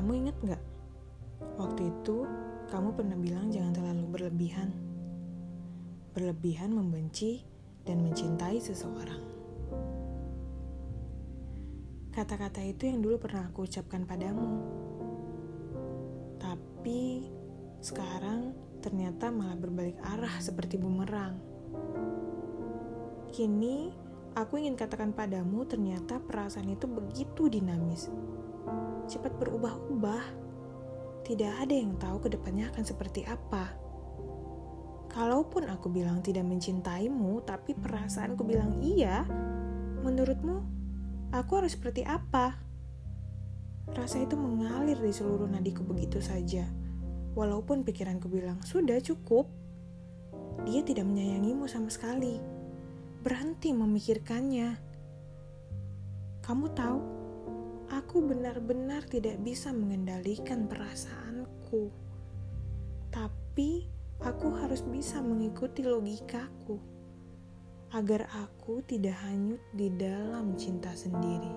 gak? Waktu itu kamu pernah bilang jangan terlalu berlebihan. Berlebihan membenci dan mencintai seseorang. Kata-kata itu yang dulu pernah aku ucapkan padamu. Tapi sekarang ternyata malah berbalik arah seperti bumerang. Kini aku ingin katakan padamu ternyata perasaan itu begitu dinamis. Cepat berubah-ubah tidak ada yang tahu ke depannya akan seperti apa. Kalaupun aku bilang tidak mencintaimu, tapi perasaanku bilang iya, menurutmu aku harus seperti apa? Rasa itu mengalir di seluruh nadiku begitu saja. Walaupun pikiranku bilang, sudah cukup. Dia tidak menyayangimu sama sekali. Berhenti memikirkannya. Kamu tahu, aku benar-benar tidak bisa mengendalikan perasaanku. Tapi aku harus bisa mengikuti logikaku agar aku tidak hanyut di dalam cinta sendiri.